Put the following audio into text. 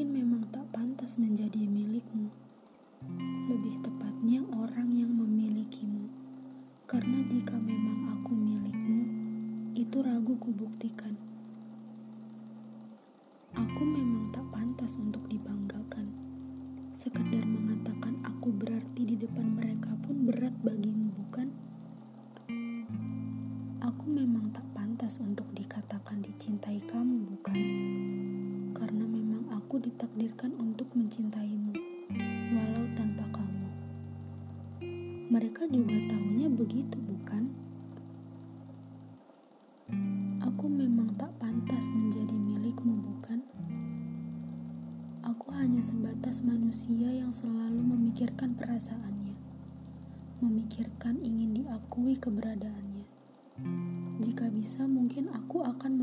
mungkin memang tak pantas menjadi milikmu. Lebih tepatnya, orang yang memilikimu, karena jika memang aku milikmu, itu ragu kubuktikan. Aku memang tak pantas untuk dibanggakan. Sekedar mengatakan aku berarti di depan mereka pun berat bagimu, bukan? Aku memang tak pantas untuk dikatakan dicintai aku ditakdirkan untuk mencintaimu, walau tanpa kamu. Mereka juga tahunya begitu, bukan? Aku memang tak pantas menjadi milikmu, bukan? Aku hanya sebatas manusia yang selalu memikirkan perasaannya, memikirkan ingin diakui keberadaannya. Jika bisa, mungkin aku akan